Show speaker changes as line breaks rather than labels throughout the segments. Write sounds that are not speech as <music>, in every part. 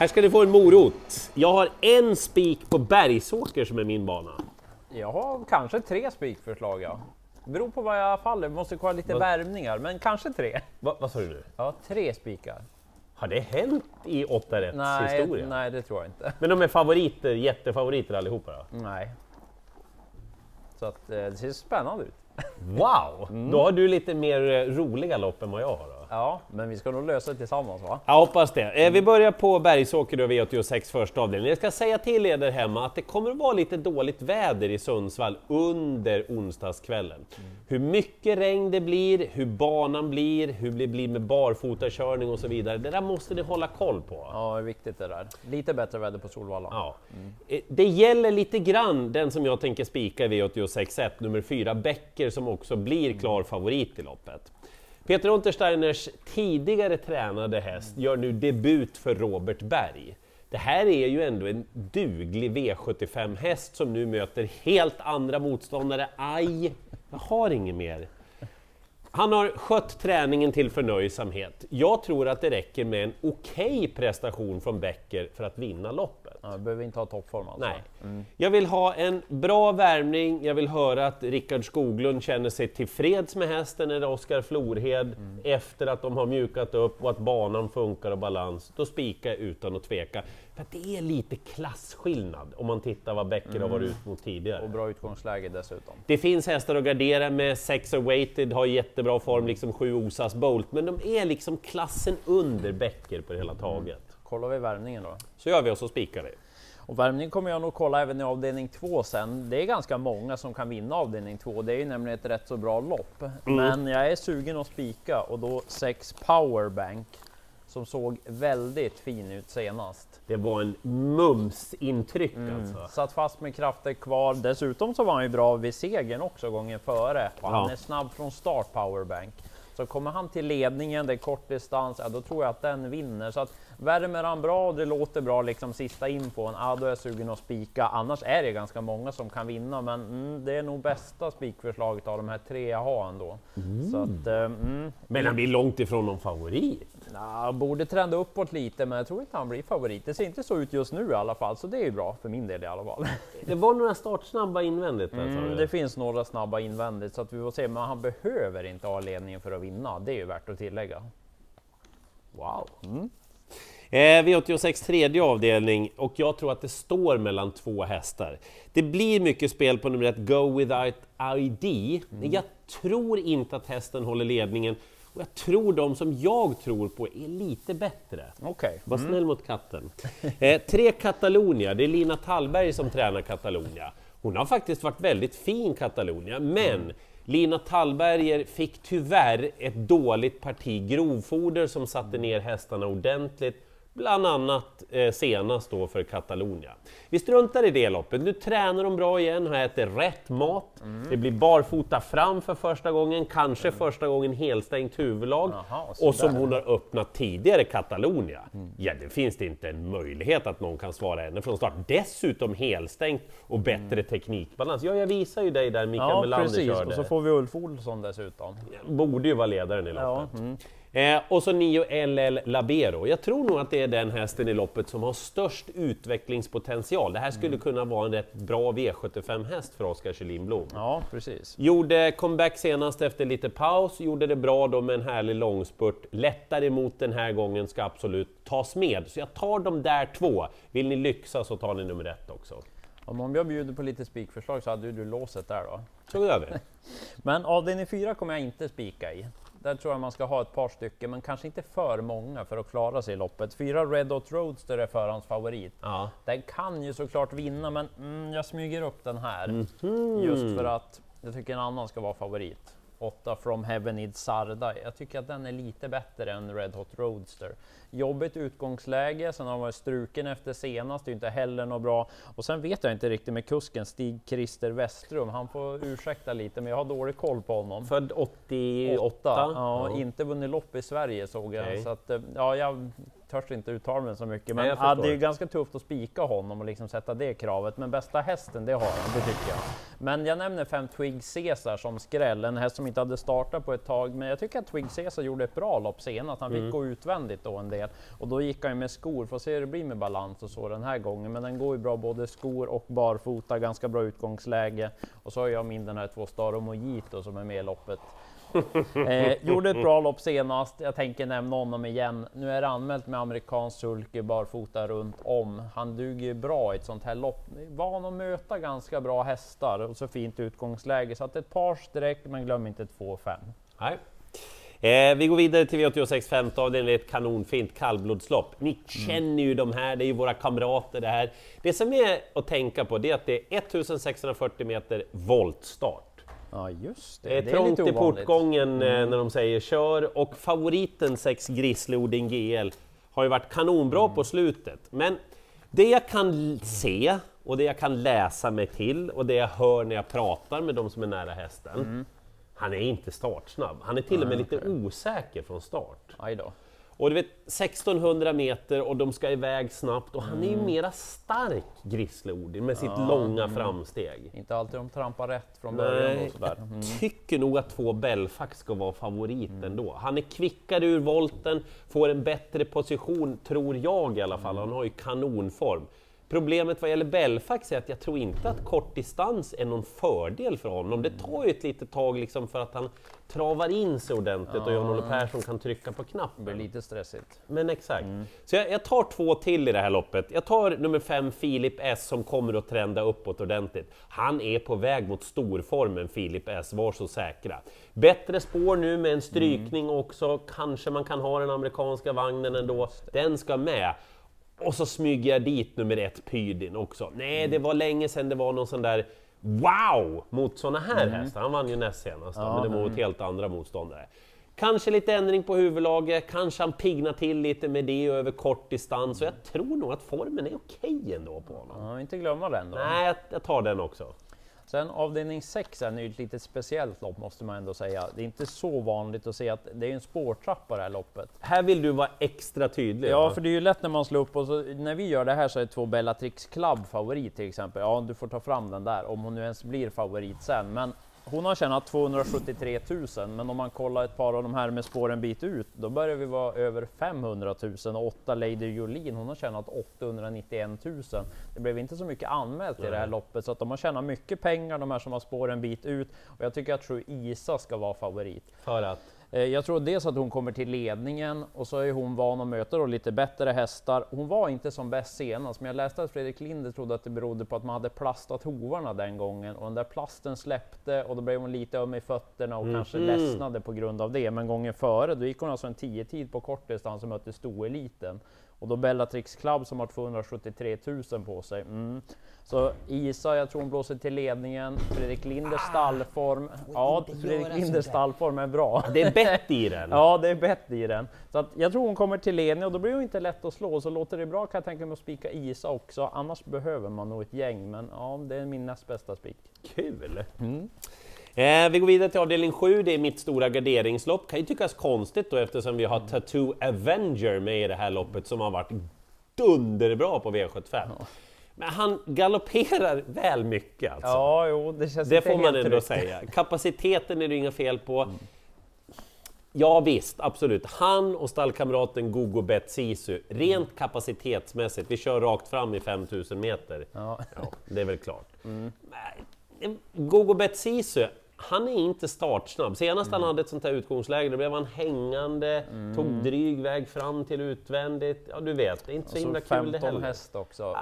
Här ska ni få en morot. Jag har en spik på Bergsåker som är min bana.
Jag har kanske tre spikförslag ja. Beror på vad jag faller, vi måste kolla lite
Vad-
värmningar, men kanske tre.
Va, vad sa du nu?
Ja, tre spikar.
Har det hänt i åtta rätts
Nej,
historia?
nej, det tror jag inte.
Men de är favoriter, jättefavoriter allihopa då?
Nej. Så att eh, det ser spännande ut.
Wow! Då har du lite mer eh, roliga lopp än vad jag har då.
Ja, men vi ska nog lösa det tillsammans va?
Jag hoppas det. Eh, vi börjar på Bergsåker då, V86 första avdelningen. Jag ska säga till er där hemma att det kommer att vara lite dåligt väder i Sundsvall under onsdagskvällen. Hur mycket regn det blir, hur banan blir, hur det blir med barfotakörning och så vidare. Det där måste ni hålla koll på.
Ja, det är viktigt det där. Lite bättre väder på Solvalla.
Ja. Eh, Det gäller lite grann den som jag tänker spika i V86.1, nummer 4, Becker, som också blir klar favorit i loppet. Peter Untersteiners tidigare tränade häst gör nu debut för Robert Berg. Det här är ju ändå en duglig V75-häst som nu möter helt andra motståndare. Aj, jag har inget mer. Han har skött träningen till förnöjsamhet. Jag tror att det räcker med en okej prestation från Becker för att vinna loppet.
Ja, vi behöver inte ha toppform alltså.
Nej. Jag vill ha en bra värmning, jag vill höra att Rickard Skoglund känner sig tillfreds med hästen eller Oskar Florhed efter att de har mjukat upp och att banan funkar och balans. Då spikar jag utan att tveka. För att det är lite klasskillnad om man tittar vad Becker har varit ut mot tidigare.
Och bra utgångsläge dessutom.
Det finns hästar att gardera med, Sexer Weighted har jättebra form, liksom sju Osas Bolt, men de är liksom klassen under Becker på det hela taget.
Kollar vi värmningen då.
Så gör vi och så spikar vi.
Och värmning kommer jag nog kolla även i avdelning 2 sen. Det är ganska många som kan vinna avdelning 2. Det är ju nämligen ett rätt så bra lopp. Men jag är sugen att spika och då 6 Powerbank som såg väldigt fin ut senast.
Det var en mums-intryck alltså.
Satt fast med krafter kvar. Dessutom så var han ju bra vid segern också gången före. Och han
Ja.
är snabb från start Powerbank. Så kommer han till ledningen, det är kort distans, ja, då tror jag att den vinner. Så att värmer han bra och det låter bra liksom sista infon, ja, då är jag sugen att spika. Annars är det ganska många som kan vinna, men mm, det är nog bästa spikförslaget av de här tre jag har ändå. Så att, eh, mm,
Men han blir långt ifrån någon favorit.
Ja, borde trenda uppåt lite, men jag tror inte han blir favorit. Det ser inte så ut just nu i alla fall, så det är ju bra för min del i alla fall. <laughs>
Det var några startsnabba invändigt där,
Mm, det finns några snabba invändigt, så att vi får se. Men han behöver inte ha ledningen för att vinna. Det är ju värt att tillägga.
Wow! Eh, V86 tredje avdelning och jag tror att det står mellan två hästar. Det blir mycket spel på nummer ett Go Without ID, men jag tror inte att hästen håller ledningen och jag tror de som jag tror på är lite bättre.
Okej.
Var snäll mot katten. <laughs> Eh, tre Catalonia, det är Lina Tallberg som tränar Catalonia. Hon har faktiskt varit väldigt fin Catalonia, men Lina Tallberger fick tyvärr ett dåligt parti grovfoder som satte ner hästarna ordentligt, bland annat eh, senast då för Catalonia. Vi struntar i det loppet, nu tränar de bra igen och äter rätt mat. Det blir barfota fram för första gången, kanske första gången helstängt huvudlag.
Jaha, så
och som hon har öppnat tidigare, Catalonia. Ja, det finns det inte en möjlighet att någon kan svara henne från start. Dessutom helstängt och bättre teknikbalans. Ja, jag visar ju dig där Mikael
Ja,
Melander
precis.
körde.
Och så får vi Ulf Olsson dessutom.
Borde ju vara ledaren i
Ja,
loppet. Eh, och så 9 LL Labero. Jag tror nog att det är den hästen i loppet som har störst utvecklingspotential. Det här skulle kunna vara en rätt bra V75-häst för Oskar Kjellin Blom.
Ja, precis.
Gjorde comeback senast efter lite paus, gjorde det bra då med en härlig långspurt. Lättare emot den här gången ska absolut tas med. Så jag tar de där två. Vill ni lyxa så tar ni nummer ett också.
Om jag bjuder på lite spikförslag så hade du låset där då.
Så gör vi. <laughs>
Men avdelning 4 kommer jag inte spika i. Där tror jag man ska ha ett par stycken, men kanske inte för många för att klara sig i loppet. Fyra Red Dot Roadster är förhandsfavorit.
Ja.
Den kan ju såklart vinna, men mm, jag smyger upp den här.
Mhm.
Just för att jag tycker en annan ska vara favorit. 8 From Heaven Id Sarda. Jag tycker att den är lite bättre än Red Hot Roadster. Jobbigt utgångsläge, sen har han varit struken efter senast, det är inte heller något bra. Och sen vet jag inte riktigt med kusken Stig-Christer Westrum, han får ursäkta lite, men jag har dålig koll på honom.
Född 88.
Ja, inte vunnit lopp i Sverige såg jag.
Okej.
Så att, eh, ja, jag törs inte uttala mig så mycket. Men
Nej,
ja, det är ganska tufft att spika honom och liksom sätta det kravet. Men bästa hästen, det har han, det tycker jag. Men jag nämner fem Twig Caesar som skräll, en häst som inte hade startat på ett tag. Men jag tycker att Twig Caesar gjorde ett bra lopp senast. Han fick
Mm.
gå utvändigt då en del och då gick han ju med skor. Får se hur det blir med balans och så den här gången. Men den går ju bra både skor och barfota, ganska bra utgångsläge. Och så har jag min den här två Star Mojito som är med i loppet. Eh, gjorde ett bra lopp senast. Jag tänker nämna honom igen. Nu är det anmält med amerikansk sulky barfota runt om. Han duger bra i ett sånt här lopp. Van att möta ganska bra hästar och så fint utgångsläge. Så att ett par streck, men glöm inte 2-5.
Nej. Eh, vi går vidare till V86 femte avdelningen, ett kanonfint kallblodslopp. Ni känner ju de här, det är ju våra kamrater det här. Det som är att tänka på det är att det är 1640 meter voltstart.
Ja, just
Det är,
det.
trångt
lite
i portgången eh, när de säger kör och favoriten 6 Grizzly GL har ju varit kanonbra på slutet. Men det jag kan se och det jag kan läsa mig till och det jag hör när jag pratar med de som är nära hästen. Han är inte startsnabb. Han är till och med lite osäker från start.
Då.
Och du vet 1600 meter och de ska iväg snabbt och han är ju mera stark Grizzly Odin med sitt långa framsteg.
Inte alltid de trampar rätt från början
Nej,
och sådär. Mm.
tycker nog att två Belfax ska vara favorit ändå. Han är kvickare ur volten, får en bättre position, tror jag i alla fall. Han har ju kanonform. Problemet vad gäller Belfax är att jag tror inte att kortdistans är någon fördel för honom. Det tar ju ett litet tag liksom för att han travar in sig ordentligt och Jan-Olle Persson kan trycka på
Det blir
knappen.
lite stressigt.
Men exakt. Så jag, jag tar två till i det här loppet. Jag tar nummer fem Filip S som kommer att trenda uppåt ordentligt. Han är på väg mot storformen Filip S, var så säkra. Bättre spår nu med en strykning också, kanske man kan ha den amerikanska vagnen ändå. Den ska med. Och så smyger jag dit nummer ett Pydin också. Nej, det var länge sedan det var någon sån där wow mot såna här hästar. Han vann ju näst senast, då, men det var mot helt andra motståndare. Kanske lite ändring på huvudlaget, kanske han piggnar till lite med det och över kort distans. Och jag tror nog att formen är okej ändå på honom.
Ja, inte glömma den då.
Nej, jag, jag tar den också.
Sen avdelning 6 är nu ett lite speciellt lopp måste man ändå säga. Det är inte så vanligt att se att det är en spårtrappa det här loppet.
Här vill du vara extra tydlig.
Ja,
va?
för det är ju lätt när man slår upp och så, när vi gör det här så är två Bellatrix Club favorit till exempel. Ja, du får ta fram den där om hon nu ens blir favorit sen. Men hon har tjänat 273 000, men om man kollar ett par av de här med spår en bit ut, då börjar vi vara över 500 000 och åtta Lady Jolin, hon har tjänat 891 000. Det blev inte så mycket anmält i det här loppet, så att de har tjänat mycket pengar, de här som har spår en bit ut. Och jag tycker att True Isa ska vara favorit.
För att?
Eh, Jag tror dels att hon kommer till ledningen och så är hon van att möta då lite bättre hästar. Hon var inte som bäst senast, men jag läste att Fredrik Linder trodde att det berodde på att man hade plastat hovarna den gången och den där plasten släppte och då blev hon lite öm i fötterna och kanske
Mhm.
ledsnade på grund av det. Men gången före, då gick hon alltså en 10-tid på kortdistans och mötte stoeliten. Och då Bellatrix Club som har 273 000 på sig. Mm. Så Isa, jag tror hon blåser till ledningen. Fredrik Linders stallform. Ja, Fredrik Linders stallform är bra.
Det är bett i den. <laughs>
Ja, det är bett i den. Så att jag tror hon kommer till ledning och då blir hon inte lätt att slå. Så låter det bra kan jag tänka mig att spika Isa också. Annars behöver man nog ett gäng, men ja, det är min näst bästa spik.
Kul!
Mm.
Eh, vi går vidare till avdelning 7, det är mitt stora garderingslopp. Kan ju tyckas konstigt då eftersom vi har Tattoo Avenger med i det här loppet som har varit dunderbra på V75. Men han galopperar väl mycket alltså.
Ja, jo, det känns
Det får man ändå säga. <laughs> Kapaciteten är det inga fel på. Ja visst, absolut. Han och stallkamraten Gogo Bet Sisu, rent kapacitetsmässigt, vi kör rakt fram i 5000 meter.
Ja.
Ja, det är väl klart. Nej, Gogo Bet Sisu, han är inte startsnabb. Senast han hade ett sånt här utgångsläge, då blev han hängande, tog dryg väg fram till utvändigt. Ja, du vet, det är inte så himla kul det
15
heller.
häst också.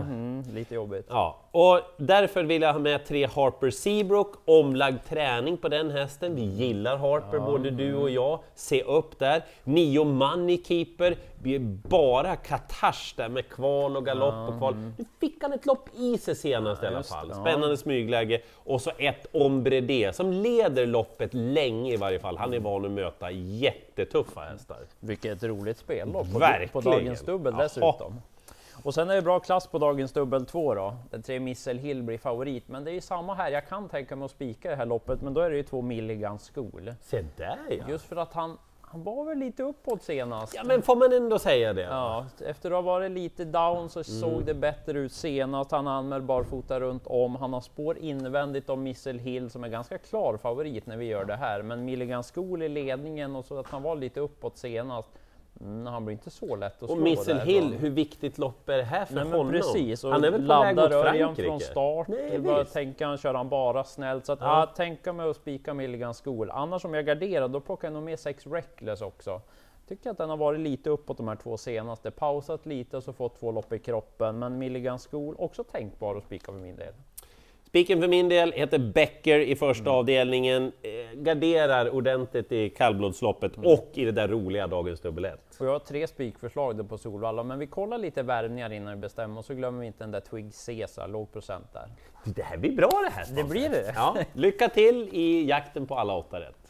Mm, lite jobbigt.
Ja, och därför vill jag ha med tre Harper Seabrook, omlagd träning på den hästen. Vi gillar Harper, både du och jag. Se upp där. Nio Money Keeper, vi är bara Katars där med kval och galopp och kval. Nu fick han ett lopp i sig senast i alla fall.
det, ja.
Spännande smygläge. Och så ett Ombre som leder loppet länge i varje fall. Han är van att möta jättetuffa hästar.
Vilket roligt spel då, på, på dagens dubbel dessutom. Och sen är det bra klass på dagens dubbel 2 då, där tre Missel Hill blir favorit. Men det är ju samma här, jag kan tänka mig att spika det här loppet, men då är det ju två Milligan School.
Se där ja!
Just för att han, Han var väl lite uppåt senast.
Ja, men får man ändå säga det?
Ja, efter att ha varit lite down så
Mm.
såg det bättre ut senast. Han anmäld barfota runt om. Han har spår invändigt om Missile Hill som är ganska klar favorit när vi gör det här. Men Milligan School i ledningen och så att han var lite uppåt senast. Mm, han blir inte så lätt att slå
Och Missile
där
Hill, hur viktigt lopp är det här för
Nej,
honom?
precis,
han är väl på väg mot Frankrike?
från start.
Nej,
bara tänka han kör han bara snällt. Så att,
Ja.
ja. tänka mig att spika Milligan School. Annars om jag garderar, då plockar jag nog med sex Reckless också. Tycker att den har varit lite uppåt de här två senaste. Pausat lite och så fått två lopp i kroppen. Men Milligan School, också tänkbar att spika för min del.
Spiken för min del heter Becker i första
Mm.
avdelningen. Eh, garderar ordentligt i kallblodsloppet
Mm.
och i det där roliga Dagens Dubbel 1.
Och jag har tre spikförslag på Solvalla, men vi kollar lite värvningar innan vi bestämmer och så glömmer vi inte den där Twig Caesar, låg procent där.
Det här blir bra det här.
Det blir det.
Ja, lycka till i jakten på alla åtta rätt.